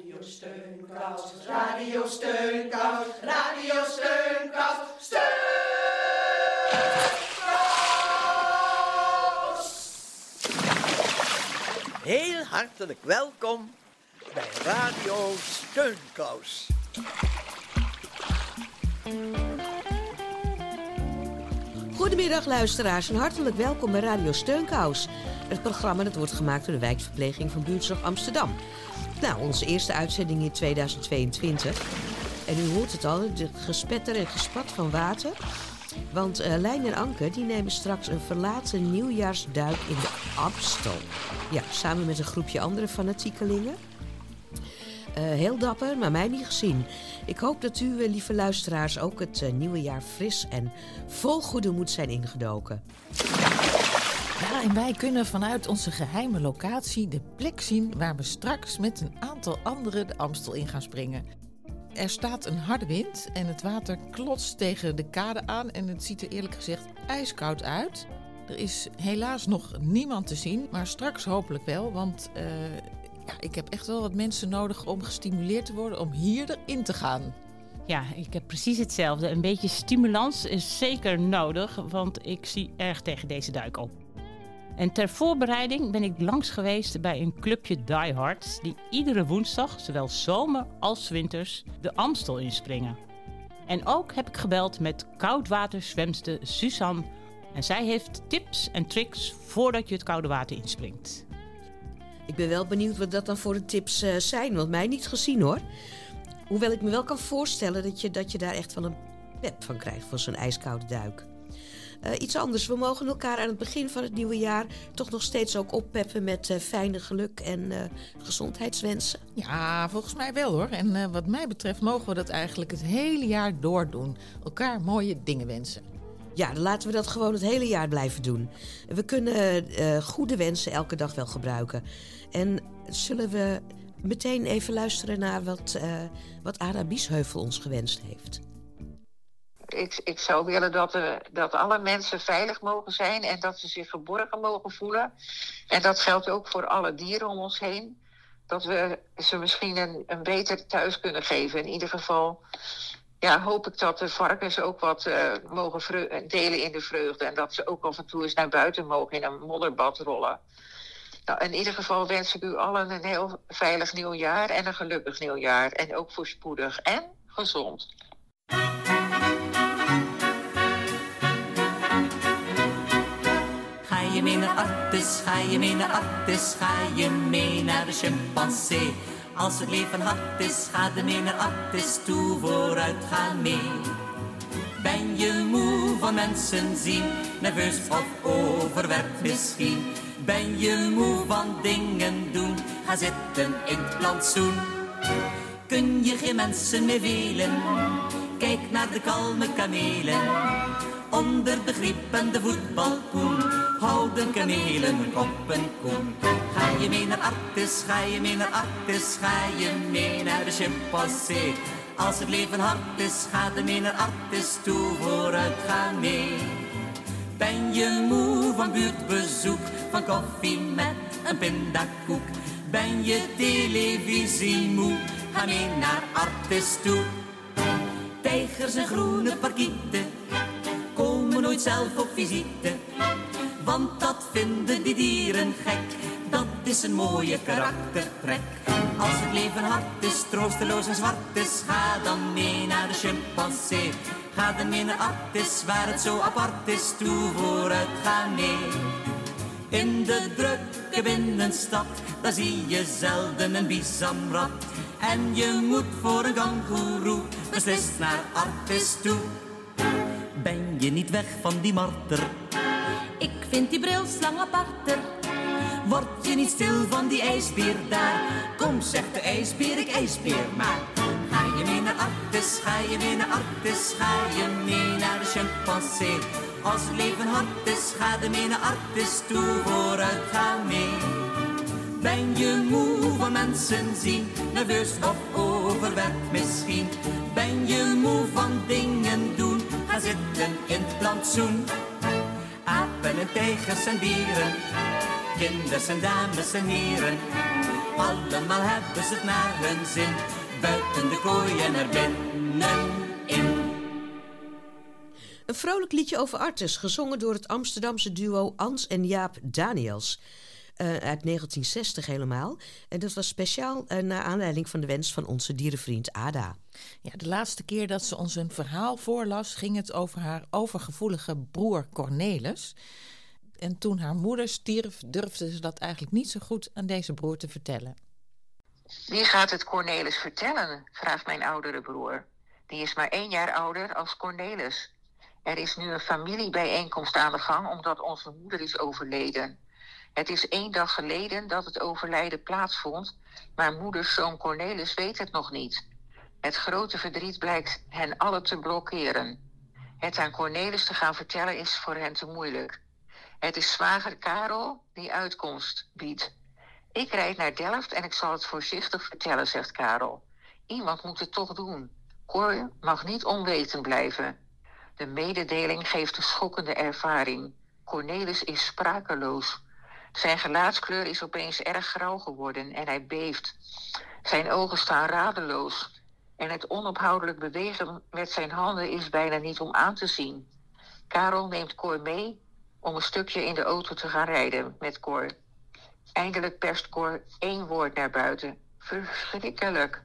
Steunkous, Radio Steunkous, Radio Steunkous, Steunkous! Heel hartelijk welkom bij Radio Steunkous. Goedemiddag luisteraars en hartelijk welkom bij Radio Steunkous. Het programma dat wordt gemaakt door de wijkverpleging van Buurtzorg Amsterdam. Nou, onze eerste uitzending in 2022. En u hoort het al, de gespetter en gespat van water. Want uh, Lijn en Anke die nemen straks een verlaten nieuwjaarsduik in de Amstel. Ja, samen met een groepje andere fanatiekelingen. Uh, heel dapper, maar mij niet gezien. Ik hoop dat u, uh, lieve luisteraars, ook het nieuwe jaar fris en vol goede moed zijn ingedoken. Ja, en wij kunnen vanuit onze geheime locatie de plek zien waar we straks met een aantal anderen de Amstel in gaan springen. Er staat een harde wind en het water klotst tegen de kade aan en het ziet er eerlijk gezegd ijskoud uit. Er is helaas nog niemand te zien, maar straks hopelijk wel, want uh, ja, ik heb echt wel wat mensen nodig om gestimuleerd te worden om hier erin te gaan. Ja, ik heb precies hetzelfde. Een beetje stimulans is zeker nodig, want ik zie erg tegen deze duik op. En ter voorbereiding ben ik langs geweest bij een clubje diehards die iedere woensdag, zowel zomer als winters, de Amstel inspringen. En ook heb ik gebeld met koudwaterzwemster Suzanne en zij heeft tips en tricks voordat je het koude water inspringt. Ik ben wel benieuwd wat dat dan voor de tips uh, zijn, want mij niet gezien hoor. Hoewel ik me wel kan voorstellen dat je, dat je daar echt van een pep van krijgt, van zo'n ijskoude duik. Uh, iets anders, we mogen elkaar aan het begin van het nieuwe jaar toch nog steeds ook oppeppen met uh, fijne geluk en uh, gezondheidswensen. Ja, volgens mij wel hoor. En wat mij betreft mogen we dat eigenlijk het hele jaar doordoen. Elkaar mooie dingen wensen. Ja, dan laten we dat gewoon het hele jaar blijven doen. We kunnen goede wensen elke dag wel gebruiken. En zullen we meteen even luisteren naar wat, wat Ada Biesheuvel ons gewenst heeft? Ik, ik zou willen dat, er, dat alle mensen veilig mogen zijn en dat ze zich verborgen mogen voelen. En dat geldt ook voor alle dieren om ons heen. Dat we ze misschien een, beter thuis kunnen geven. In ieder geval ja, hoop ik dat de varkens ook wat uh, mogen delen in de vreugde. En dat ze ook af en toe eens naar buiten mogen in een modderbad rollen. Nou, in ieder geval wens ik u allen een heel veilig nieuwjaar en een gelukkig nieuwjaar. En ook voorspoedig en gezond. Je mee naar Artis, ga je mee naar Artis, ga je mee naar de chimpansee. Als het leven hard is, ga er mee naar Artis toe, vooruit ga mee. Ben je moe van mensen zien, nerveus of overwerkt misschien? Ben je moe van dingen doen, ga zitten in het plantsoen. Kun je geen mensen meer velen, kijk naar de kalme kamelen. Onder de griep voetbalkoen houden kamelen hun kop en koen. Ga je mee naar Artis, ga je mee naar Artis, ga je mee naar de chimpansee. Als het leven hard is, ga er mee naar Artis toe, vooruit ga mee. Ben je moe van buurtbezoek, van koffie met een pindakoek? Ben je televisie moe, ga mee naar Artis toe. Tijgers en groene parkieten nooit zelf op visite. Want dat vinden die dieren gek, dat is een mooie karaktertrek. Als het leven hard is, troosteloos en zwart is, ga dan mee naar de chimpansee. Ga dan mee naar Artis, waar het zo apart is, toe vooruit, ga mee. In de drukke binnenstad, daar zie je zelden een bisamrat. En je moet voor een kangoeroe beslist naar Artis toe. Je niet weg van die marter? Ik vind die brilslang aparter. Word je niet stil van die ijsbeer daar? Kom, zegt de ijsbeer, ik ijsbeer maar. Ga je mee naar Artis, ga je mee naar Artis, ga je mee naar de chimpansee. Als het leven hard is, ga er mee naar Artis toe, vooruit ga mee. Ben je moe van mensen zien, nerveus of overwerkt misschien? Ben je moe van dingen zitten in het plantsoen. Apen en tijgers en dieren, kinders en dames en heren. allemaal hebben ze het naar hun zin. Buiten de kooi en er binnenin. Een vrolijk liedje over Artes, gezongen door het Amsterdamse duo Ans en Jaap Daniels. Uh, uit 1960 helemaal. En dat was speciaal uh, naar aanleiding van de wens van onze dierenvriend Ada. Ja, de laatste keer dat ze ons een verhaal voorlas, ging het over haar overgevoelige broer Cornelis. En toen haar moeder stierf, durfde ze dat eigenlijk niet zo goed aan deze broer te vertellen. Wie gaat het Cornelis vertellen? vraagt mijn oudere broer. Die is maar één jaar ouder als Cornelis. Er is nu een familiebijeenkomst aan de gang omdat onze moeder is overleden. Het is één dag geleden dat het overlijden plaatsvond, maar moeders zoon Cornelis weet het nog niet. Het grote verdriet blijkt hen allen te blokkeren. Het aan Cornelis te gaan vertellen is voor hen te moeilijk. Het is zwager Karel die uitkomst biedt. Ik rijd naar Delft en ik zal het voorzichtig vertellen, zegt Karel. Iemand moet het toch doen. Cor mag niet onwetend blijven. De mededeling geeft een schokkende ervaring. Cornelis is sprakeloos. Zijn gelaatskleur is opeens erg grauw geworden en hij beeft. Zijn ogen staan radeloos en het onophoudelijk bewegen met zijn handen is bijna niet om aan te zien. Karel neemt Cor mee om een stukje in de auto te gaan rijden met Cor. Eindelijk perst Cor één woord naar buiten. Verschrikkelijk.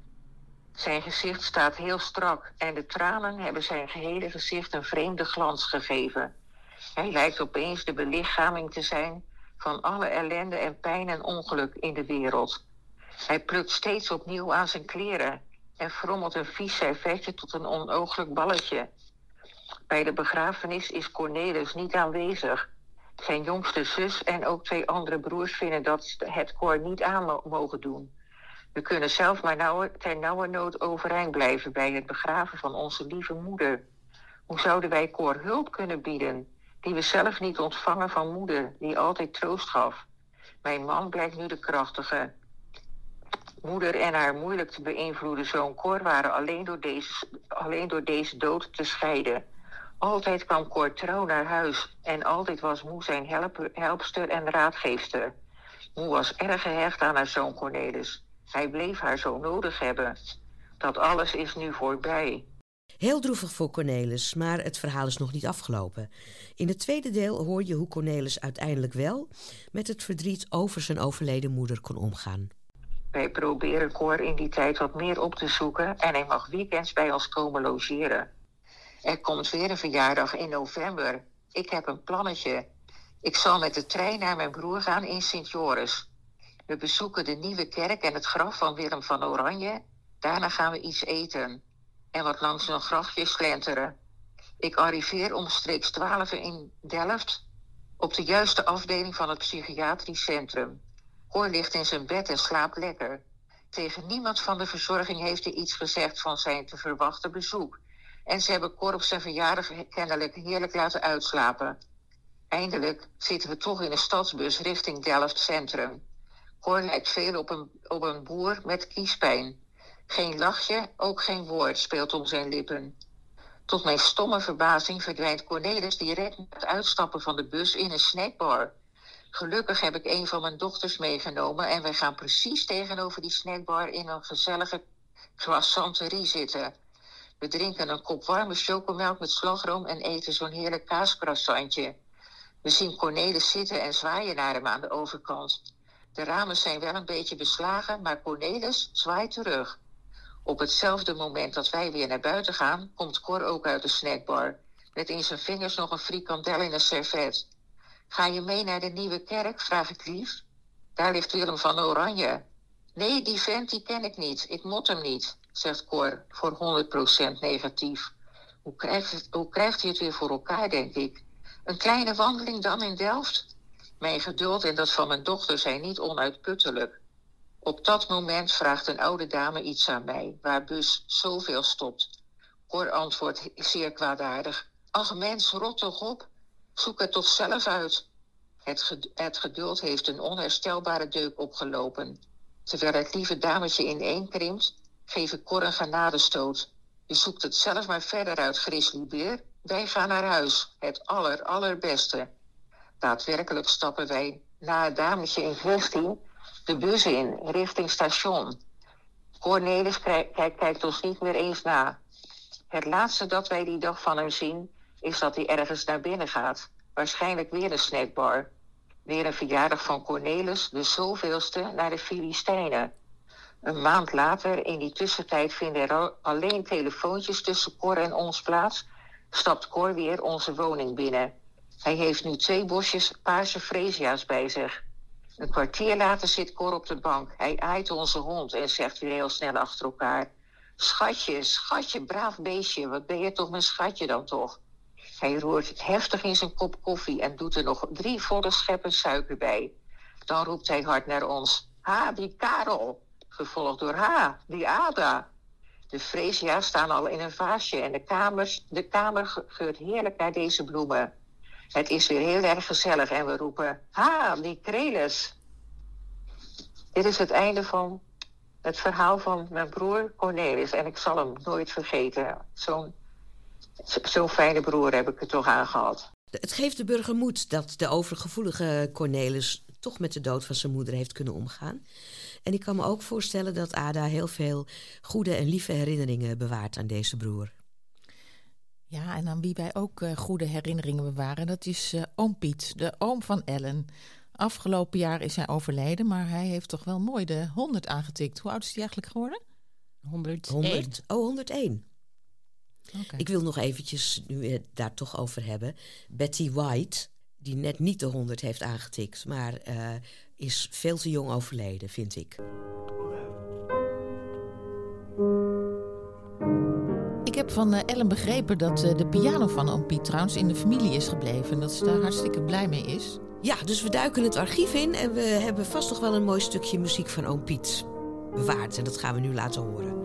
Zijn gezicht staat heel strak en de tranen hebben zijn gehele gezicht een vreemde glans gegeven. Hij lijkt opeens de belichaming te zijn van alle ellende en pijn en ongeluk in de wereld. Hij plukt steeds opnieuw aan zijn kleren en frommelt een vies servetje tot een onooglijk balletje. Bij de begrafenis is Cornelis niet aanwezig. Zijn jongste zus en ook twee andere broers vinden dat het koor niet aan mogen doen. We kunnen zelf maar nauwe, ter nauwe nood overeind blijven bij het begraven van onze lieve moeder. Hoe zouden wij koor hulp kunnen bieden, die we zelf niet ontvangen van moeder, die altijd troost gaf? Mijn man blijkt nu de krachtige. Moeder en haar moeilijk te beïnvloeden zoon Cor waren alleen door, deze, alleen door deze dood te scheiden. Altijd kwam Cor trouw naar huis en altijd was Moe zijn help, helpster en raadgeefster. Moe was erg gehecht aan haar zoon Cornelis. Hij bleef haar zo nodig hebben. Dat alles is nu voorbij. Heel droevig voor Cornelis, maar het verhaal is nog niet afgelopen. In het tweede deel hoor je hoe Cornelis uiteindelijk wel met het verdriet over zijn overleden moeder kon omgaan. Wij proberen Cor in die tijd wat meer op te zoeken en hij mag weekends bij ons komen logeren. Er komt weer een verjaardag in november. Ik heb een plannetje. Ik zal met de trein naar mijn broer gaan in Sint-Joris. We bezoeken de nieuwe kerk en het graf van Willem van Oranje. Daarna gaan we iets eten en wat langs een grafje slenteren. Ik arriveer omstreeks 12 in Delft op de juiste afdeling van het psychiatrisch centrum. Cor ligt in zijn bed en slaapt lekker. Tegen niemand van de verzorging heeft hij iets gezegd van zijn te verwachten bezoek. En ze hebben Cor op zijn verjaardag kennelijk heerlijk laten uitslapen. Eindelijk zitten we toch in een stadsbus richting Delft Centrum. Cor lijkt veel op een, op een boer met kiespijn. Geen lachje, ook geen woord speelt om zijn lippen. Tot mijn stomme verbazing verdwijnt Cornelis direct met het uitstappen van de bus in een snackbar. Gelukkig heb ik een van mijn dochters meegenomen en wij gaan precies tegenover die snackbar in een gezellige croissanterie zitten. We drinken een kop warme chocomelk met slagroom en eten zo'n heerlijk kaascroissantje. We zien Cornelis zitten en zwaaien naar hem aan de overkant. De ramen zijn wel een beetje beslagen, maar Cornelis zwaait terug. Op hetzelfde moment dat wij weer naar buiten gaan, komt Cor ook uit de snackbar. Met in zijn vingers nog een frikandel in een servet. Ga je mee naar de nieuwe kerk? vraag ik lief. Daar ligt Willem van Oranje. Nee, die vent die ken ik niet. Ik mot hem niet, zegt Cor voor 100% negatief. Hoe krijgt, het, hoe krijgt hij het weer voor elkaar, denk ik? Een kleine wandeling dan in Delft? Mijn geduld en dat van mijn dochter zijn niet onuitputtelijk. Op dat moment vraagt een oude dame iets aan mij, waar bus zoveel stopt. Cor antwoordt zeer kwaadaardig. Ach mens, rot toch op. Zoek het toch zelf uit. Het, geduld heeft een onherstelbare deuk opgelopen. Terwijl het lieve dametje ineenkrimpt, geef ik Cor een genadestoot. Je zoekt het zelf maar verder uit, grizzlybeer. Wij gaan naar huis. Het aller, allerbeste. Daadwerkelijk stappen wij na het dametje in kwestie de bus in, richting station. Cornelis kijkt, ons niet meer eens na. Het laatste dat wij die dag van hem zien, is dat hij ergens naar binnen gaat. Waarschijnlijk weer een snackbar. Weer een verjaardag van Cornelis, de zoveelste, naar de Filistijnen. Een maand later, in die tussentijd vinden er alleen telefoontjes tussen Cor en ons plaats, stapt Cor weer onze woning binnen. Hij heeft nu twee bosjes paarse freesia's bij zich. Een kwartier later zit Cor op de bank. Hij aait onze hond en zegt weer heel snel achter elkaar... Schatje, schatje, braaf beestje, wat ben je toch mijn schatje dan toch? Hij roert heftig in zijn kop koffie en doet er nog drie volle scheppen suiker bij. Dan roept hij hard naar ons. Ha, die Karel. Gevolgd door Ha, die Ada. De freesia's staan al in een vaasje en de, kamers, de kamer geurt heerlijk naar deze bloemen. Het is weer heel erg gezellig en we roepen: Ha, die Krelis. Dit is het einde van het verhaal van mijn broer Cornelis. En ik zal hem nooit vergeten. Zo'n zo'n fijne broer heb ik er toch aan gehad. Het geeft de burger moed dat de overgevoelige Cornelis toch met de dood van zijn moeder heeft kunnen omgaan. En ik kan me ook voorstellen dat Ada heel veel goede en lieve herinneringen bewaart aan deze broer. Ja, en aan wie wij ook uh, goede herinneringen bewaren, dat is uh, oom Piet, de oom van Ellen. Afgelopen jaar is hij overleden, maar hij heeft toch wel mooi de 100 aangetikt. Hoe oud is hij eigenlijk geworden? 101. 100? Oh, 101. Okay. Ik wil nog eventjes, nu het daar toch over hebben, Betty White, die net niet de 100 heeft aangetikt, maar uh, is veel te jong overleden, vind ik. Heb van uh, Ellen begrepen dat uh, de piano van oom Piet trouwens in de familie is gebleven. En dat ze daar hartstikke blij mee is. Ja, dus we duiken het archief in en we hebben vast nog wel een mooi stukje muziek van oom Piet bewaard. En dat gaan we nu laten horen.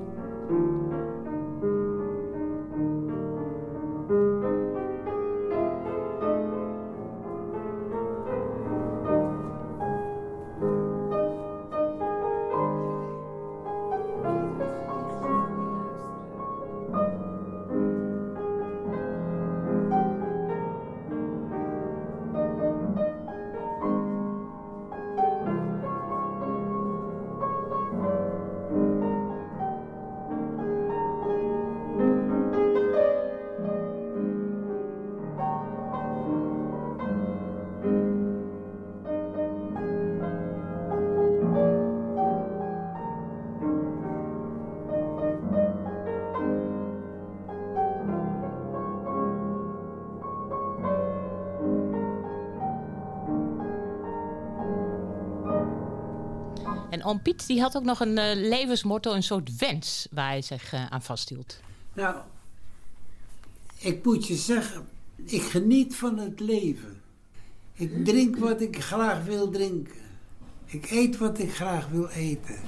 En Piet die had ook nog een uh, levensmotto, een soort wens waar hij zich uh, aan vasthield. Nou, ik moet je zeggen, ik geniet van het leven. Ik drink wat ik graag wil drinken. Ik eet wat ik graag wil eten.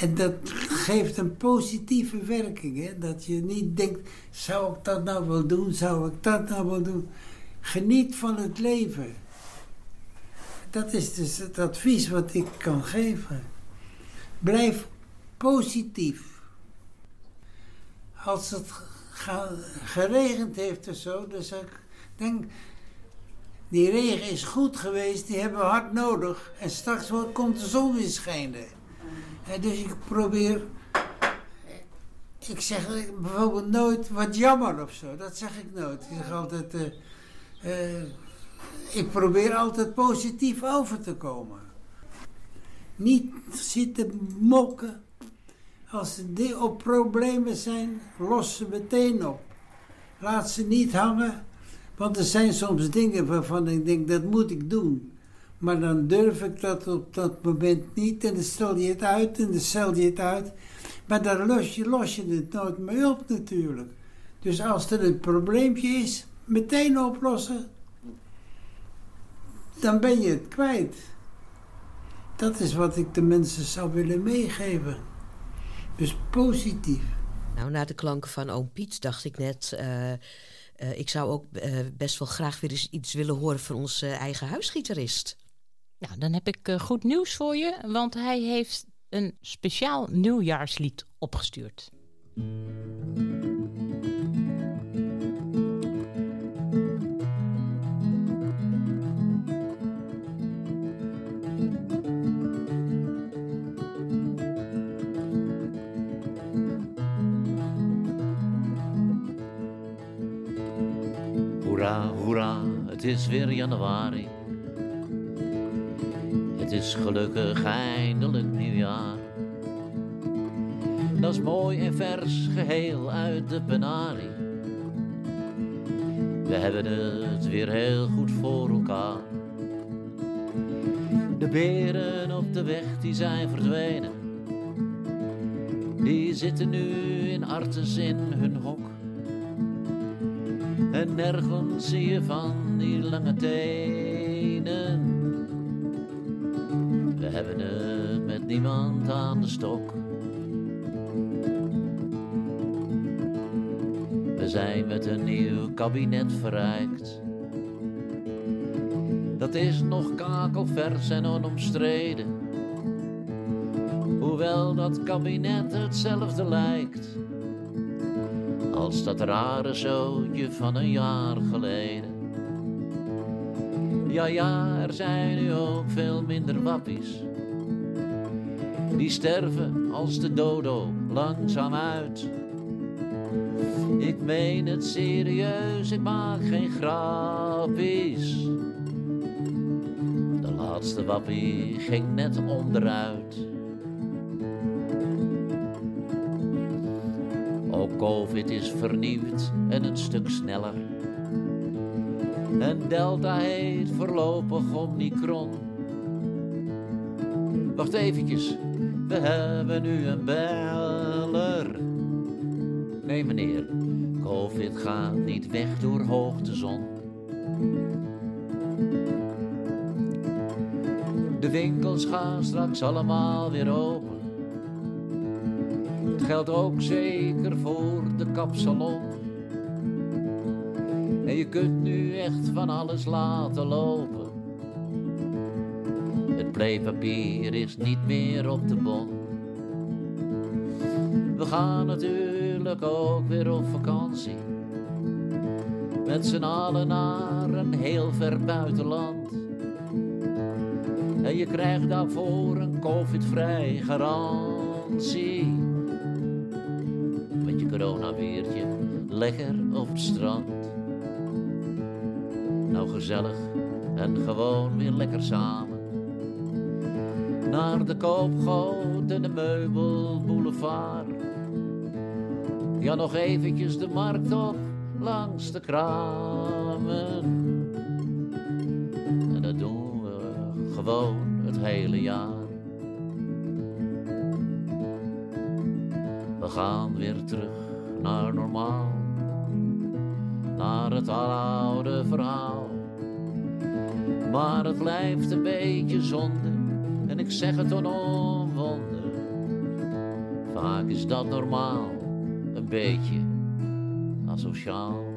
En dat geeft een positieve werking. Hè? Dat je niet denkt, zou ik dat nou wel doen? Zou ik dat nou wel doen? Geniet van het leven dat is dus het advies wat ik kan geven. Blijf positief. Als het geregend heeft of zo, zeg ik, denk, die regen is goed geweest, die hebben we hard nodig. En straks komt de zon weer schijnen. En dus ik probeer, ik zeg bijvoorbeeld nooit wat jammer of zo. Dat zeg ik nooit. Ik zeg altijd, uh, uh, ik probeer altijd positief over te komen. Niet zitten mokken. Als er op problemen zijn, los ze meteen op. Laat ze niet hangen. Want er zijn soms dingen waarvan ik denk, dat moet ik doen. Maar dan durf ik dat op dat moment niet. En dan stel je het uit en dan stel je het uit. Maar dan los je, los je het nooit meer op natuurlijk. Dus als er een probleempje is, meteen oplossen dan ben je het kwijt. Dat is wat ik de mensen zou willen meegeven. Dus positief. Nou, na de klanken van oom Piet dacht ik net... Uh, uh, ik zou ook uh, best wel graag weer eens iets willen horen van onze eigen huisgitarist. Nou, dan heb ik goed nieuws voor je, want hij heeft een speciaal nieuwjaarslied opgestuurd. Hoera, hoera, het is weer januari. Het is gelukkig eindelijk nieuwjaar. Dat is mooi en vers, geheel uit de penarie. We hebben het weer heel goed voor elkaar. De beren op de weg die zijn verdwenen. Die zitten nu in Artes in hun hok. En nergens zie je van die lange tenen. We hebben het met niemand aan de stok. We zijn met een nieuw kabinet verrijkt. Dat is nog kakelvers en onomstreden. Hoewel dat kabinet hetzelfde lijkt als dat rare zootje van een jaar geleden. Ja, ja, er zijn nu ook veel minder wappies. Die sterven als de dodo langzaam uit. Ik meen het serieus, ik maak geen grappies. De laatste wappie ging net onderuit. Covid is vernieuwd en een stuk sneller. En Delta heet voorlopig Omicron. Wacht eventjes, we hebben nu een beller. Nee meneer, Covid gaat niet weg door hoogtezon. De winkels gaan straks allemaal weer open. Geldt ook zeker voor de kapsalon. En je kunt nu echt van alles laten lopen. Het playpapier is niet meer op de bon. We gaan natuurlijk ook weer op vakantie. Met z'n allen naar een heel ver buitenland. En je krijgt daarvoor een covid-vrij garantie. Coronaweertje lekker op het strand. Nou gezellig en gewoon weer lekker samen. Naar de koopgoot en de meubelboulevard. Ja, nog eventjes de markt op langs de kramen. En dat doen we gewoon het hele jaar. We gaan weer terug naar normaal. Naar het oude verhaal. Maar het blijft een beetje zonde. En ik zeg het onomwonden. Vaak is dat normaal. Een beetje asociaal.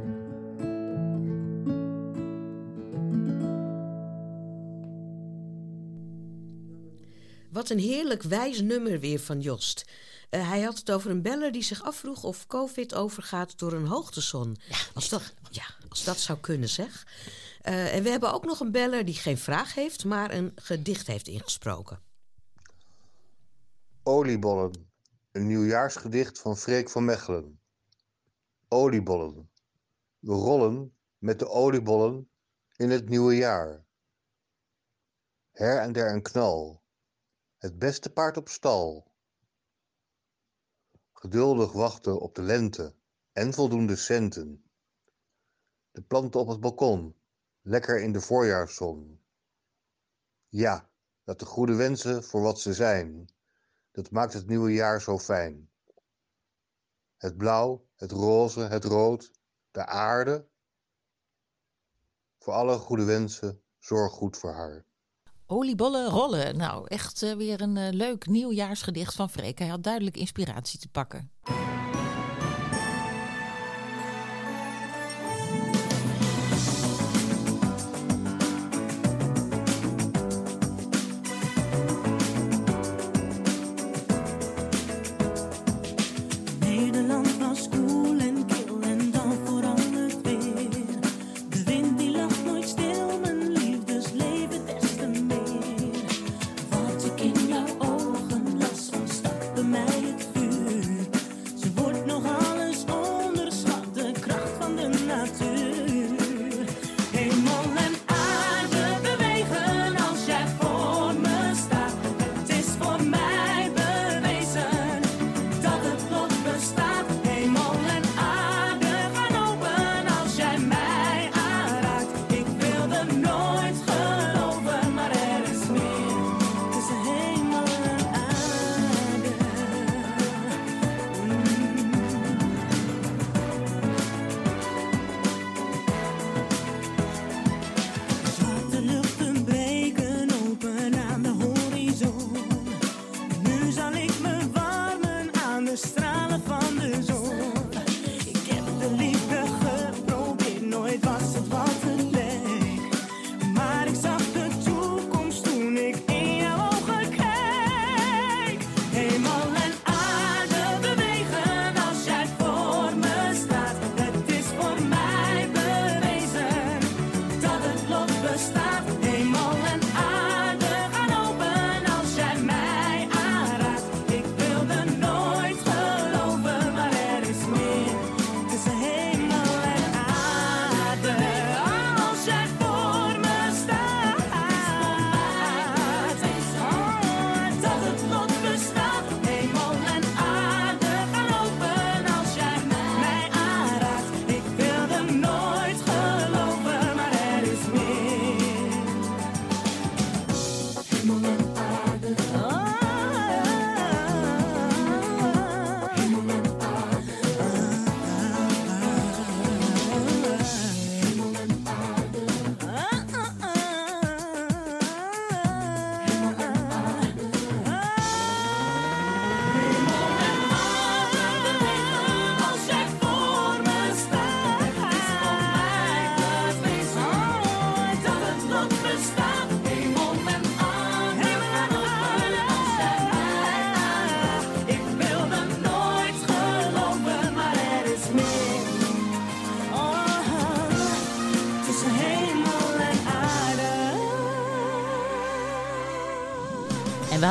Wat een heerlijk wijs nummer weer van Jost. Eh, hij had het over een beller die zich afvroeg of COVID overgaat door een hoogtezon. als, dat, ja, als dat zou kunnen, zeg. Eh, en we hebben ook nog een beller die geen vraag heeft, maar een gedicht heeft ingesproken. Oliebollen. Een nieuwjaarsgedicht van Freek van Mechelen. Oliebollen. We rollen met de oliebollen in het nieuwe jaar. Her en der een knal. Het beste paard op stal. Geduldig wachten op de lente en voldoende centen. De planten op het balkon, lekker in de voorjaarszon. Ja, dat de goede wensen voor wat ze zijn, dat maakt het nieuwe jaar zo fijn. Het blauw, het roze, het rood, de aarde. Voor alle goede wensen, zorg goed voor haar. Oliebollen rollen. Nou, echt uh, weer een uh, leuk nieuwjaarsgedicht van Freek. Hij had duidelijk inspiratie te pakken.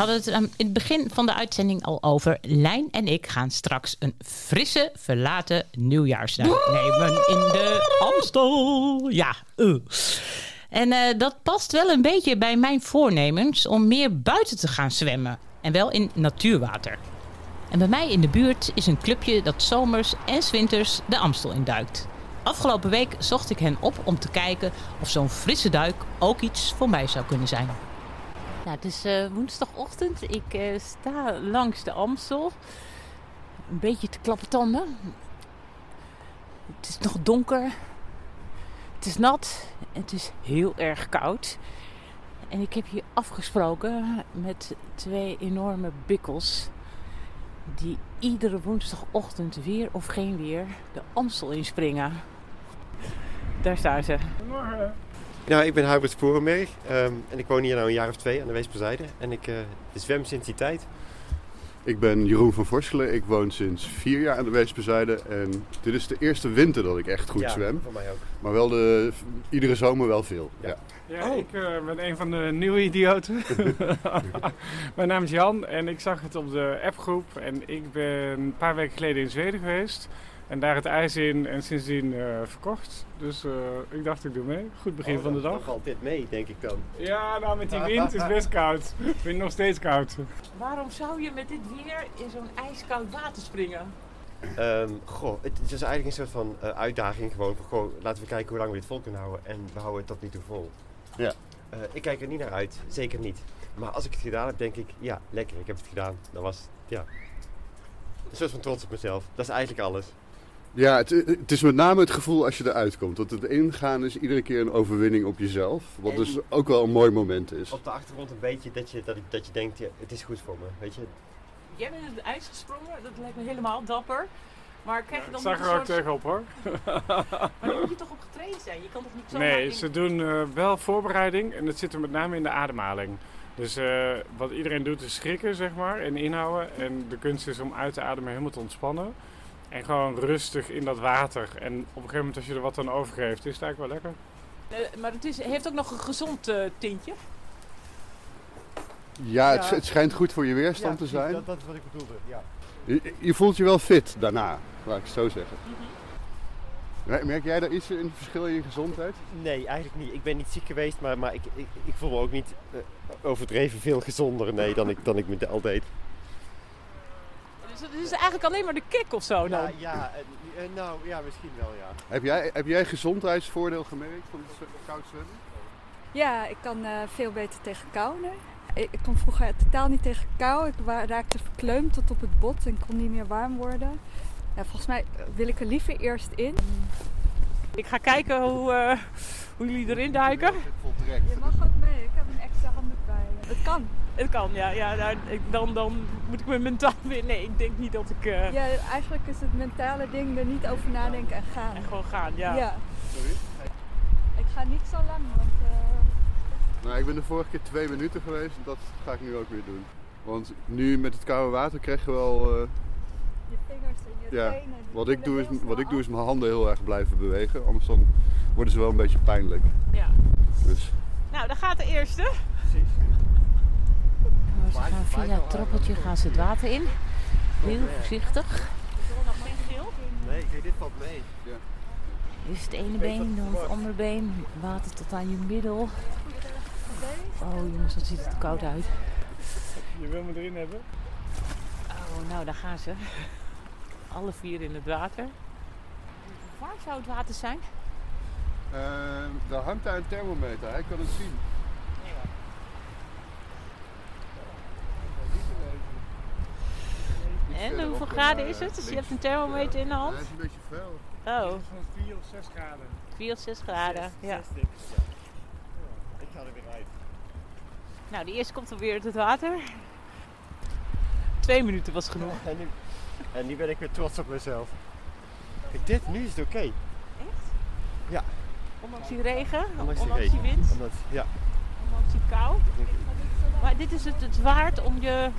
Hadden het in het begin van de uitzending al over. Lijn en ik gaan straks een frisse, verlaten nieuwjaarsduik nemen in de Amstel. Ja, uh. En uh, dat past wel een beetje bij mijn voornemens om meer buiten te gaan zwemmen. En wel in natuurwater. En bij mij in de buurt is een clubje dat zomers en winters de Amstel induikt. Afgelopen week zocht ik hen op om te kijken of zo'n frisse duik ook iets voor mij zou kunnen zijn. Het is uh, woensdagochtend. Ik uh, sta langs de Amstel. Een beetje te klappen tanden. Het is nog donker. Het is nat. Het is heel erg koud. En ik heb hier afgesproken met twee enorme bikkels. Die iedere woensdagochtend weer of geen weer de Amstel inspringen. Daar staan ze. Goedemorgen. Nou, ik ben Hubert Sporenberg um, en ik woon hier nu een jaar of twee aan de Weesperzijde. En ik uh, zwem sinds die tijd. Ik ben Jeroen van Vorschelen. Ik woon sinds vier jaar aan de Weesperzijde. En dit is de eerste winter dat ik echt goed ja, zwem. voor mij ook. Maar wel de, iedere zomer wel veel. Ja. Ja, ik uh, ben een van de nieuwe idioten. Mijn naam is Jan en ik zag het op de appgroep. En ik ben een paar weken geleden in Zweden geweest. En daar het ijs in en sindsdien uh, verkocht. Dus uh, ik dacht ik doe mee. Goed begin oh, van de dag. Nog altijd mee, denk ik dan. Ja, nou met die wind is het best koud. Ik vind het nog steeds koud. Waarom zou je met dit weer in zo'n ijskoud water springen? Um, goh, het is eigenlijk een soort van uh, uitdaging gewoon. Van, goh, laten we kijken hoe lang we dit vol kunnen houden. En we houden het tot nu toe vol. Ja. ik kijk er niet naar uit, zeker niet. Maar als ik het gedaan heb, denk ik, ja, lekker, ik heb het gedaan. Dat was, ja, een soort van trots op mezelf. Dat is eigenlijk alles. Ja, het, het, is met name het gevoel als je eruit komt. Dat het ingaan is iedere keer een overwinning op jezelf. Wat en dus ook wel een mooi moment is. Op de achtergrond een beetje dat je, dat, dat je denkt, ja, het is goed voor me. Weet je? Jij bent in het ijs gesprongen, dat lijkt me helemaal dapper. Maar krijg je dan ja, ik zag er ook soort... tegenop hoor. maar dan moet je toch op getraind zijn? Je kan toch niet zo Nee, in... ze doen uh, wel voorbereiding en het zit er met name in de ademhaling. Dus uh, wat iedereen doet is schrikken, zeg maar, en inhouden. En de kunst is om uit te ademen helemaal te ontspannen. En gewoon rustig in dat water. En op een gegeven moment als je er wat aan overgeeft, is het eigenlijk wel lekker. Uh, maar het is, heeft ook nog een gezond uh, tintje. Ja, het, ja. het, schijnt goed voor je weerstand ja, te zijn. Dat, dat is wat ik bedoelde, ja. Je, je, voelt je wel fit daarna, laat ik het zo zeggen. Mm -hmm. Merk jij daar iets in het verschil in je gezondheid? Nee, eigenlijk niet. Ik ben niet ziek geweest, maar, maar ik, ik, ik voel me ook niet uh, overdreven veel gezonder nee, dan, ik, dan ik me al deed. Dus het is eigenlijk alleen maar de kick of zo dan? Ja, ja uh, nou ja, misschien wel ja. Heb jij, heb jij gezondheidsvoordeel gemerkt van het koud zwemmen? Ja, ik kan uh, veel beter tegen kou nu. Ik, ik kon vroeger totaal niet tegen kou. Ik raakte verkleumd tot op het bot en kon niet meer warm worden. Ja, volgens mij wil ik er liever eerst in. Ik ga kijken hoe, uh, hoe jullie erin duiken. Je mag ook mee, ik heb een extra handdoek bij. Het kan. Het kan, ja. ja nou, dan, dan moet ik me mentaal weer... Nee, ik denk niet dat ik... Uh... Ja, eigenlijk is het mentale ding er niet over nadenken en gaan. En gewoon gaan, ja. ja. Sorry? Ik ga niet zo lang, want... Uh... Nou, ik ben de vorige keer twee minuten geweest en dat ga ik nu ook weer doen. Want nu met het koude water krijg je wel... En je ja. Wat ik, doe is, wat ik doe is mijn handen heel erg blijven bewegen. Anders dan worden ze wel een beetje pijnlijk. Ja. Dus. Nou, dan gaat de eerste. Precies. Ze gaan via het trappeltje gaan ze het water in. Heel voorzichtig. Is er nog geen geel? Nee, kijk, dit valt mee. Ja. Dit is het ene been, dan het andere been. Water tot aan je middel. Oh jongens, dat ziet er koud uit. Je wil me erin hebben? Oh, nou daar gaan ze. Alle vier in het water. Hoe warm zou het water zijn? Uh, daar hangt daar een thermometer, hij kan het zien. En hoeveel graden is het? Dus je hebt een thermometer in de hand? Hij is een beetje fel. Oh. Het is van 4 of 6 graden. 4 of 6 graden, ja. Ik ga er weer uit. Nou, de eerste komt alweer uit het water. Twee minuten was genoeg. En nu, en nu ben ik weer trots op mezelf. Kijk, dit, nu is het oké. Okay. Echt? Ja. Ondanks die regen? Ondanks die, ondanks die wind? Omdat, ja. Ondanks die kou? Maar dit is het, het waard om je...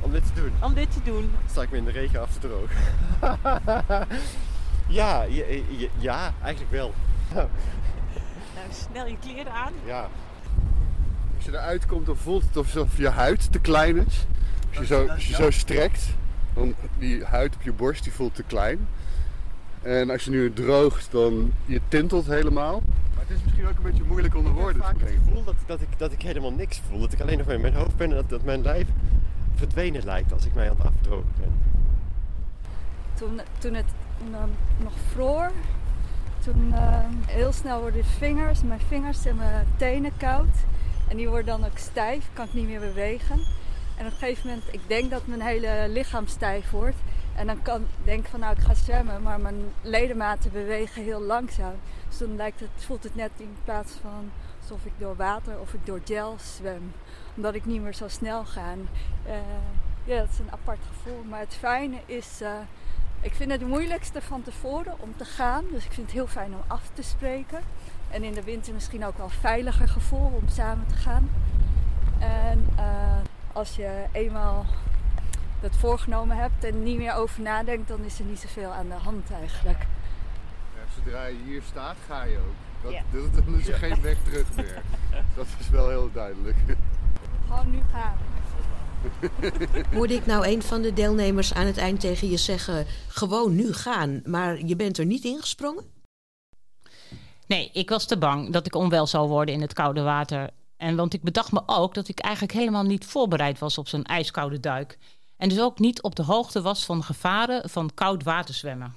Om dit te doen? Om dit te doen. Sta ik me in de regen af te drogen. ja, ja, ja, eigenlijk wel. Nou, snel je kleren aan. Ja. Als je eruit komt, dan voelt het alsof je huid te klein is. Als je zo, als je zo strekt, dan die huid op je borst die voelt te klein. En als je nu droogt, dan je tintelt helemaal. Maar het is misschien ook een beetje moeilijk onder woorden te brengen. Ik voel dat, dat, ik, dat ik helemaal niks voel. Dat ik alleen nog maar in mijn hoofd ben en dat, dat mijn lijf verdwenen lijkt als ik mij aan het afdrogen ben. Toen, toen het ehm, nog vroor, toen ehm, heel snel worden de vingers, mijn vingers en mijn tenen koud. En die worden dan ook stijf, kan ik niet meer bewegen. En op een gegeven moment, ik denk dat mijn hele lichaam stijf wordt. En dan kan denk ik van nou ik ga zwemmen, maar mijn ledematen bewegen heel langzaam. Dus dan lijkt het, voelt het net in plaats van alsof ik door water of ik door gel zwem. Omdat ik niet meer zo snel ga. Eh, ja, dat is een apart gevoel. Maar het fijne is, eh, ik vind het moeilijkste van tevoren om te gaan. Dus ik vind het heel fijn om af te spreken. En in de winter misschien ook wel veiliger gevoel om samen te gaan. En eh, als je eenmaal dat voorgenomen hebt en niet meer over nadenkt, dan is er niet zoveel aan de hand eigenlijk. Ja, zodra je hier staat, ga je ook. Dat, Ja. dat, dan is er geen weg terug meer. Dat is wel heel duidelijk. Gewoon nu gaan. Hoorde ik nou een van de deelnemers aan het eind tegen je zeggen: gewoon nu gaan, maar je bent er niet ingesprongen? Nee, ik was te bang dat ik onwel zou worden in het koude water. En want ik bedacht me ook dat ik eigenlijk helemaal niet voorbereid was op zo'n ijskoude duik. En dus ook niet op de hoogte was van gevaren van koud water zwemmen.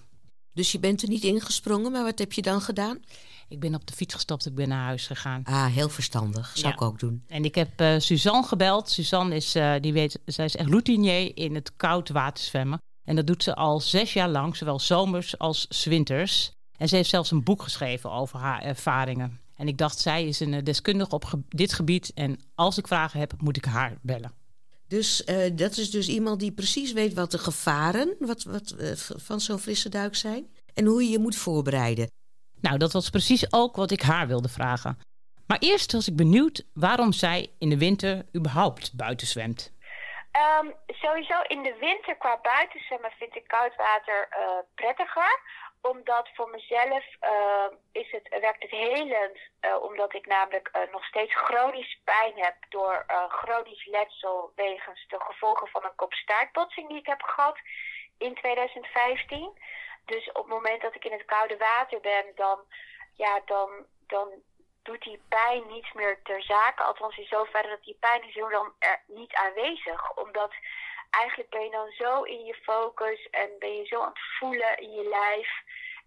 Dus je bent er niet ingesprongen, maar wat heb je dan gedaan? Ik ben op de fiets gestapt, ik ben naar huis gegaan. Ah, heel verstandig. Zou Ja. ik ook doen. En ik heb eh, Suzanne gebeld. Suzanne is, eh, die weet, zij is echt routinier in het koud water zwemmen. En dat doet ze al zes jaar lang, zowel zomers als winters. En ze heeft zelfs een boek geschreven over haar ervaringen. En ik dacht, zij is een eh, deskundige op ge- dit gebied. En als ik vragen heb, moet ik haar bellen. Dus eh, dat is dus iemand die precies weet wat de gevaren wat, wat, eh, van zo'n frisse duik zijn. En hoe je je moet voorbereiden. Nou, dat was precies ook wat ik haar wilde vragen. Maar eerst was ik benieuwd waarom zij in de winter überhaupt buiten zwemt. Ehm, sowieso in de winter qua buitenzwemmen vind ik koud water eh, prettiger. Omdat voor mezelf eh, is het, werkt het helend. eh, omdat ik namelijk eh, nog steeds chronisch pijn heb door chronisch letsel wegens de gevolgen van een kopstaartbotsing die ik heb gehad in 2015. Dus op het moment dat ik in het koude water ben, dan, ja, dan, dan doet die pijn niets meer ter zake. Althans in zoverre dat die pijn is heel dan er niet aanwezig. Omdat eigenlijk ben je dan zo in je focus en ben je zo aan het voelen in je lijf.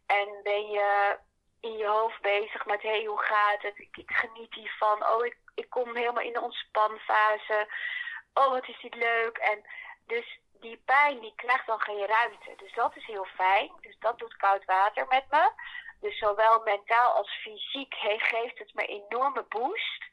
En ben je in je hoofd bezig met, hé, hoe gaat het? Ik, ik geniet hiervan. Oh, ik, ik kom helemaal in de ontspanfase. Oh, wat is dit leuk. En dus die pijn, die krijgt dan geen ruimte. Dus dat is heel fijn. Dus dat doet koud water met me. Dus zowel mentaal als fysiek geeft het me enorme boost.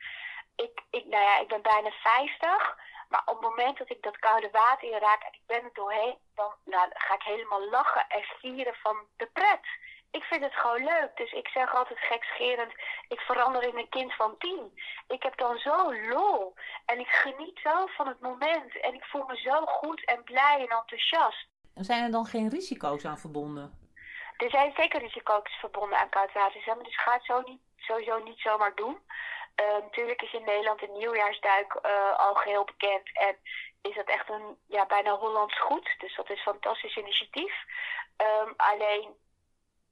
Ik, ik, nou ja, ik ben bijna 50. Maar op het moment dat ik dat koude water in raak en ik ben er doorheen, dan nou, dan ga ik helemaal lachen en vieren van de pret. Ik vind het gewoon leuk. Dus ik zeg altijd gekscherend, ik verander in een kind van tien. Ik heb dan zo lol. En ik geniet zo van het moment. En ik voel me zo goed en blij en enthousiast. Zijn er dan geen risico's aan verbonden? Er zijn zeker risico's verbonden aan koudwaterzwemmen, dus ga het zo niet, sowieso niet zomaar doen. Eh, natuurlijk is in Nederland een nieuwjaarsduik eh, al geheel bekend en is dat echt een ja, bijna Hollands goed. Dus dat is een fantastisch initiatief. Ehm, alleen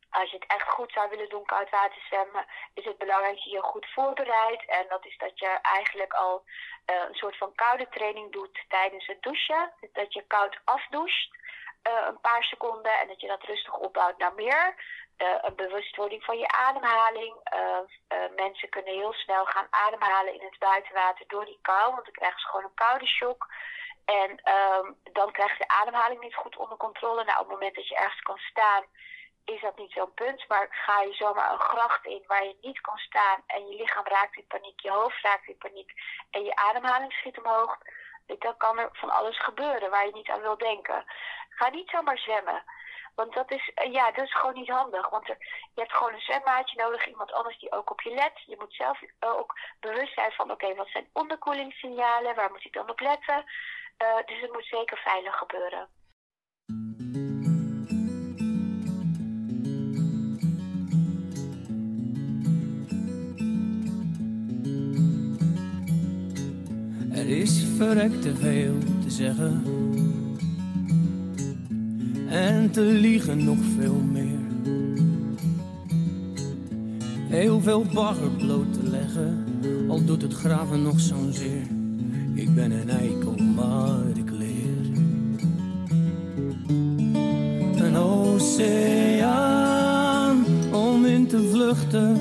als je het echt goed zou willen doen, koud water zwemmen, is het belangrijk dat je je goed voorbereidt. En dat is dat je eigenlijk al eh, een soort van koude training doet tijdens het douchen. Dat je koud afdoucht een paar seconden en dat je dat rustig opbouwt naar meer. Eh, een bewustwording van je ademhaling. Eh, eh, mensen kunnen heel snel gaan ademhalen in het buitenwater door die kou, want dan krijgen ze gewoon een koude shock. En ehm, dan krijg je de ademhaling niet goed onder controle. Nou, op het moment dat je ergens kan staan, is dat niet zo'n punt. Maar ga je zomaar een gracht in waar je niet kan staan en je lichaam raakt in paniek, je hoofd raakt in paniek en je ademhaling schiet omhoog, dan kan er van alles gebeuren waar je niet aan wil denken. Ga niet zomaar zwemmen. Want dat is, eh, ja, dat is gewoon niet handig. Want er, je hebt gewoon een zwemmaatje nodig, iemand anders die ook op je let. Je moet zelf eh, ook bewust zijn van, oké, wat zijn onderkoelingssignalen? Waar moet ik dan op letten? Eh, dus het moet zeker veilig gebeuren. is verrekt te veel te zeggen. En te liegen nog veel meer. Heel veel bagger bloot te leggen, al doet het graven nog zo'n zeer. Ik ben een eikel, maar ik leer. Een oceaan om in te vluchten,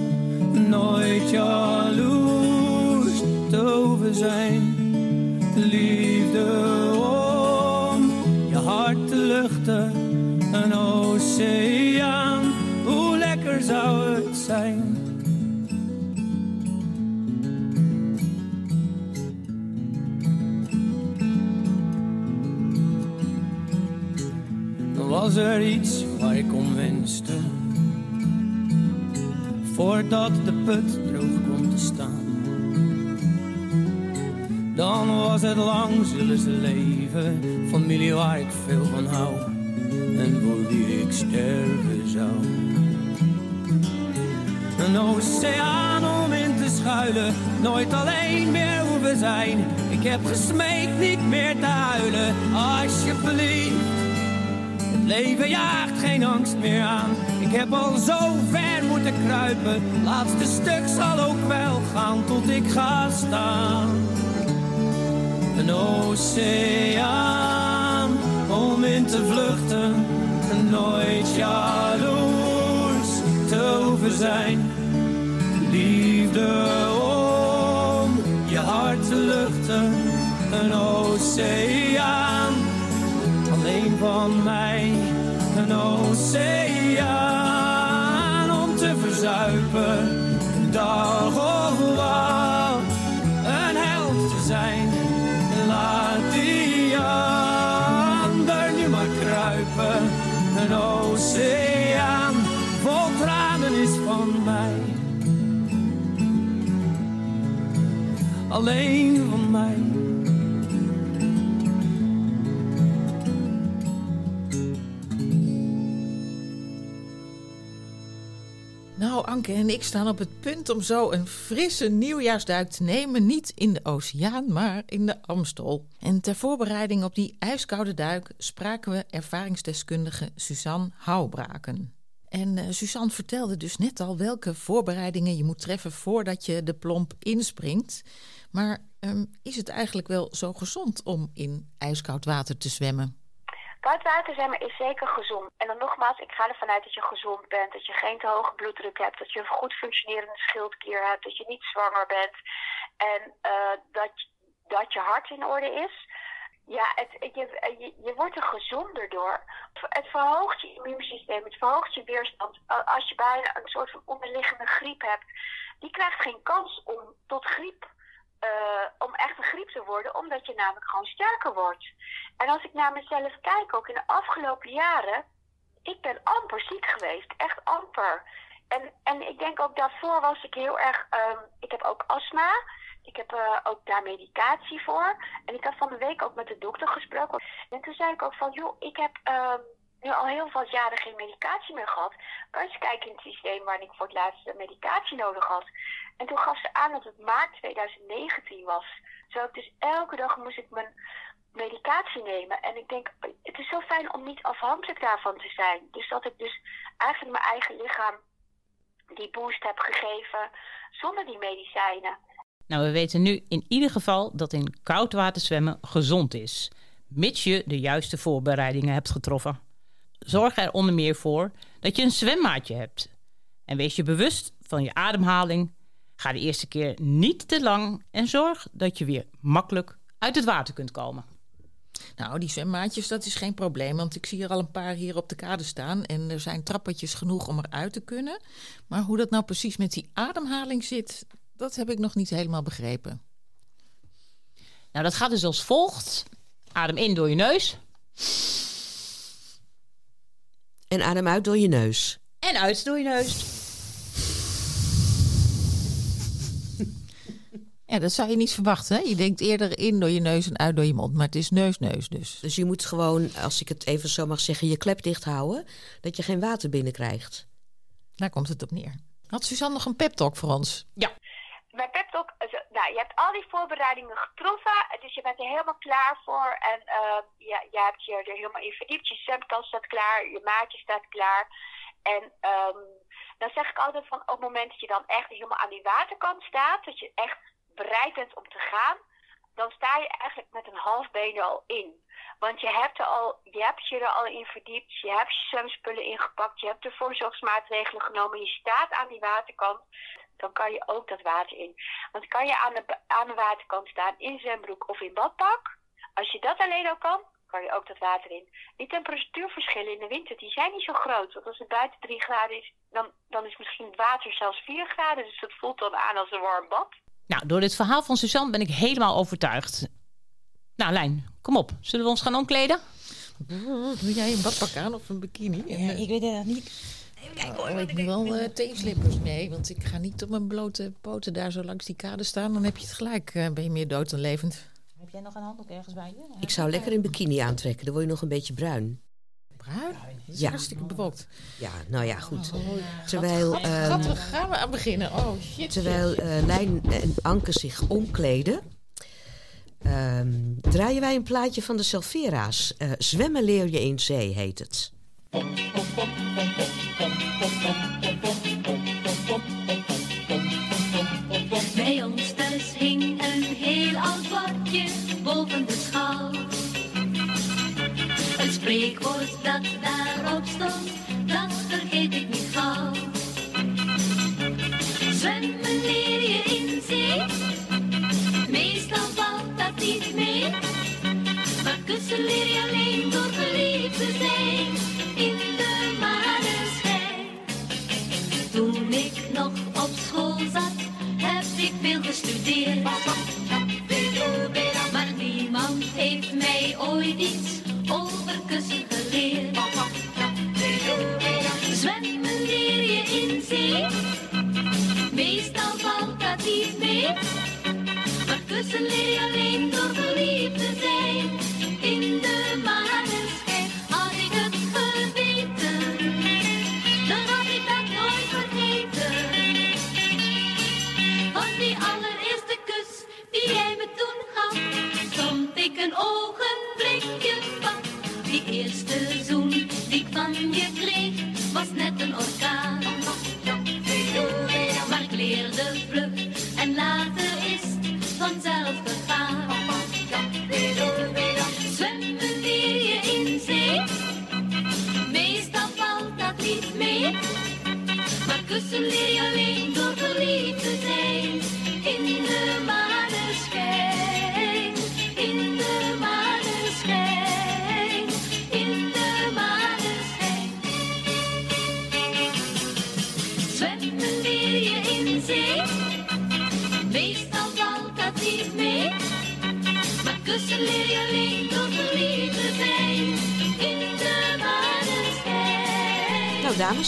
nooit jaloers te over zijn. Was er iets waar ik om wenste. Voordat de put droog kon te staan. Dan was het lang zullen ze leven. Familie waar ik veel van hou. En voor wie ik sterven zou. Een oceaan om in te schuilen. Nooit alleen meer hoeven zijn. Ik heb gesmeekt niet meer te huilen. Alsjeblieft. Leven jaagt geen angst meer aan. Ik heb al zo ver moeten kruipen. Laatste stuk zal ook wel gaan tot ik ga staan. Een oceaan om in te vluchten. Nooit jaloers te hoeven zijn. Liefde om je hart te luchten. Een oceaan alleen van mij. Een oceaan om te verzuipen. Dag of wat, een held te zijn. Laat die ander nu maar kruipen. Een oceaan vol tranen is van mij. Alleen van mij. En ik staan op het punt om zo een frisse nieuwjaarsduik te nemen. Niet in de oceaan, maar in de Amstel. En ter voorbereiding op die ijskoude duik spraken we ervaringsdeskundige Suzanne Houbraken. En uh, Suzanne vertelde dus net al welke voorbereidingen je moet treffen voordat je de plomp inspringt. Maar um, is het eigenlijk wel zo gezond om in ijskoud water te zwemmen? Koud water zwemmen is zeker gezond. En dan nogmaals, ik ga ervan uit dat je gezond bent, dat je geen te hoge bloeddruk hebt, dat je een goed functionerende schildklier hebt, dat je niet zwanger bent en uh, dat, dat je hart in orde is. Ja, het, je, je, je wordt er gezonder door. Het verhoogt je immuunsysteem, het verhoogt je weerstand. Als je bijna een soort van onderliggende griep hebt, die krijgt geen kans om tot griep uh, om echt een griep te worden, omdat je namelijk gewoon sterker wordt. En als ik naar mezelf kijk, ook in de afgelopen jaren, ik ben amper ziek geweest, echt amper. En, en ik denk ook daarvoor was ik heel erg, um, ik heb ook astma, ik heb uh, ook daar medicatie voor. En ik had van de week ook met de dokter gesproken. En toen zei ik ook van, joh, ik heb um, nu al heel veel jaren geen medicatie meer gehad. Kan je kijken in het systeem waarin ik voor het laatst medicatie nodig had. En toen gaf ze aan dat het maart 2019 was. Zo dus elke dag moest ik mijn medicatie nemen. En ik denk, het is zo fijn om niet afhankelijk daarvan te zijn. Dus dat ik dus eigenlijk mijn eigen lichaam die boost heb gegeven zonder die medicijnen. Nou, we weten nu in ieder geval dat in koud water zwemmen gezond is. Mits je de juiste voorbereidingen hebt getroffen. Zorg er onder meer voor dat je een zwemmaatje hebt. En wees je bewust van je ademhaling. Ga de eerste keer niet te lang en zorg dat je weer makkelijk uit het water kunt komen. Nou, die zwemmaatjes, dat is geen probleem, want ik zie er al een paar hier op de kade staan en er zijn trappetjes genoeg om eruit te kunnen. Maar hoe dat nou precies met die ademhaling zit, dat heb ik nog niet helemaal begrepen. Nou, dat gaat dus als volgt. Adem in door je neus. En adem uit door je neus. En uit door je neus. Ja, dat zou je niet verwachten. Hè? Je denkt eerder in door je neus en uit door je mond. Maar het is neus-neus dus. Dus je moet gewoon, als ik het even zo mag zeggen, je klep dicht houden. Dat je geen water binnenkrijgt. Daar komt het op neer. Had Suzanne nog een pep talk voor ons? Ja. Mijn pep talk, nou, je hebt al die voorbereidingen getroffen, dus je bent er helemaal klaar voor. En eh, je, je hebt je er helemaal in verdiept, je zwemtas staat klaar, je maatje staat klaar. En ehm, dan zeg ik altijd van op het moment dat je dan echt helemaal aan die waterkant staat, dat je echt bereid bent om te gaan, dan sta je eigenlijk met een half been er al in. Want je hebt, er al, je hebt je er al in verdiept, je hebt je zwemspullen ingepakt, je hebt de voorzorgsmaatregelen genomen, je staat aan die waterkant, dan kan je ook dat water in. Want kan je aan de, aan de waterkant staan in zwembroek of in badpak, als je dat alleen al kan, kan je ook dat water in. Die temperatuurverschillen in de winter, die zijn niet zo groot. Want als het buiten 3 graden is, dan, dan is misschien het water zelfs 4 graden. Dus het voelt dan aan als een warm bad. Nou, door dit verhaal van Suzanne ben ik helemaal overtuigd. Nou, Lijn, kom op. Zullen we ons gaan omkleden? Doe jij een badpak aan of een bikini? Ja, ik weet het niet. Even kijken hoor. ik moet wel uh, teenslippers mee, want ik ga niet op mijn blote poten daar zo langs die kade staan. Dan heb je het gelijk, uh, ben je meer dood dan levend. Heb jij nog een handdoek ergens bij je? Ik zou lekker een bikini aantrekken, dan word je nog een beetje bruin. Bruin? Dat is Ja. hartstikke bewolkt. Ja, nou ja, goed. Oh, Terwijl, Gat, ehm, gat, gaan we aan beginnen? Oh shit. terwijl eh, Lijn en Anke zich omkleden, ehm, draaien wij een plaatje van de Selvera's. Eh, Zwemmen leer je in zee heet het. ポンポンポンポンポンポンポンポン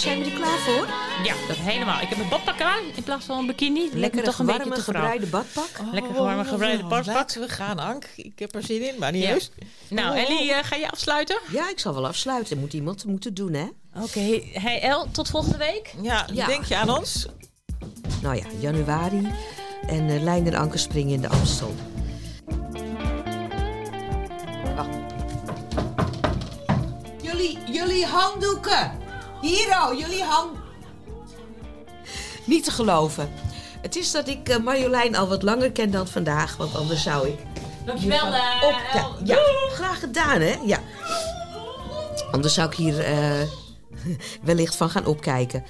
zijn we er klaar voor? Ja, dat helemaal. Ik heb een badpak aan in plaats van een bikini. Lekker toch een beetje warme te grauw. gebreide badpak. Lekker warme gebreide badpak. Laten we gaan, Ank. Ik heb er zin in, maar niet Ja. juist. Nou, Ellie, eh, ga je afsluiten? Ja, ik zal wel afsluiten. Moet iemand moeten doen, hè? Oké, hey El, tot volgende week. Ja, Ja. denk je aan ons? Nou ja, januari. En eh Lijn en Anke springen in de Amstel. Wacht. Jullie, jullie handdoeken. Hier oh, jullie hand... Niet te geloven. Het is dat ik eh, Marjolein al wat langer ken dan vandaag. Want anders zou ik... Dankjewel, eh, op- ja, graag gedaan, hè? Ja. Anders zou ik hier eh, wellicht van gaan opkijken.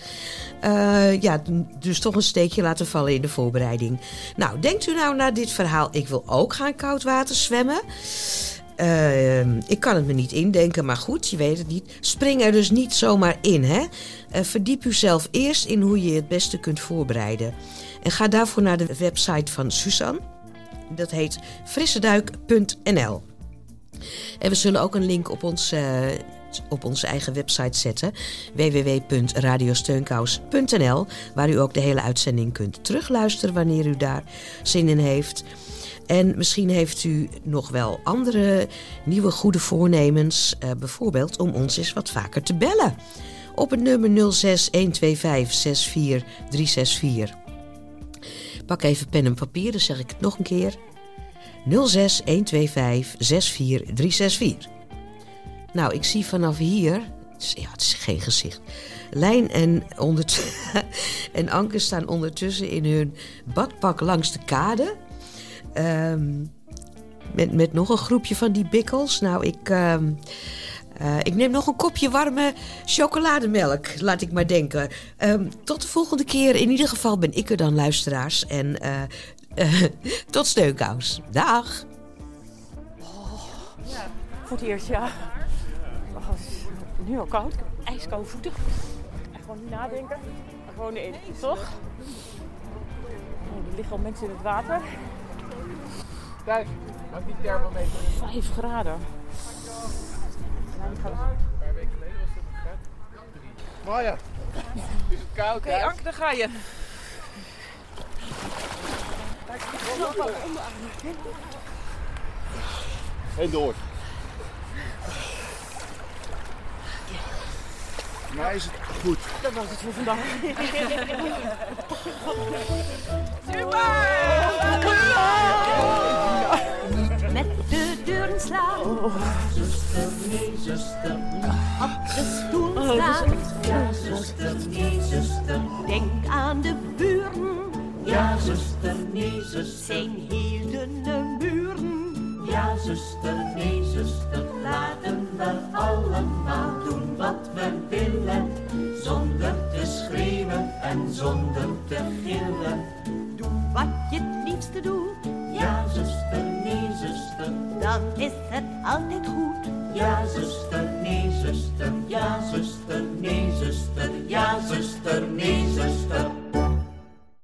Eh, ja, dus toch een steekje laten vallen in de voorbereiding. Nou, denkt u nou na dit verhaal, ik wil ook gaan koud water zwemmen? Eh, ik kan het me niet indenken, maar goed, je weet het niet. Spring er dus niet zomaar in, hè? Eh, verdiep u zelf eerst in hoe je je het beste kunt voorbereiden. En ga daarvoor naar de website van Suzanne. Dat heet frisseduik.nl. En we zullen ook een link op, ons, eh, op onze eigen website zetten. www.radiosteunkous.nl Waar u ook de hele uitzending kunt terugluisteren wanneer u daar zin in heeft. En misschien heeft u nog wel andere nieuwe goede voornemens. eh, bijvoorbeeld om ons eens wat vaker te bellen. Op het nummer 06 125 64364. pak even pen en papier, dan zeg ik het nog een keer. 06 125 64 364. Nou, ik zie vanaf hier... Ja, het is geen gezicht. Lijn en, en Anke staan ondertussen in hun badpak langs de kade. Ehm, met, met nog een groepje van die bikkels. Nou, ik, ehm, eh, ik neem nog een kopje warme chocolademelk, laat ik maar denken. Ehm, tot de volgende keer. In ieder geval ben ik er dan, luisteraars. En eh, eh, tot steunkous. Dag. Voor het eerst, ja. Oh, nu al koud. Ik heb ijskoude voeten. En gewoon niet nadenken. Gewoon in, toch? Oh, er liggen al mensen in het water. Kijk, die thermometer. Vijf graden. Een paar weken geleden was het graad. Maya, is het koud? Oké, Anke, daar ga je. En door. Mij is het goed. Dat was het voor vandaag. Met de deuren slaan. Zuster, nee, zuster. Op de stoel Oh, echt- Ja, zuster, nee, zuster. Denk aan de buren. Ja, zuster, nee, zuster. Zijn heel dunne muren. Ja, zuster, nee, zuster. Laten we allemaal doen wat we willen en zonder te gillen. Doe wat je het liefste doet. Ja, zuster, nee, zuster. Dan is het altijd goed. Ja, zuster, nee, zuster. Ja, zuster, nee, zuster. Ja, zuster, nee, zuster.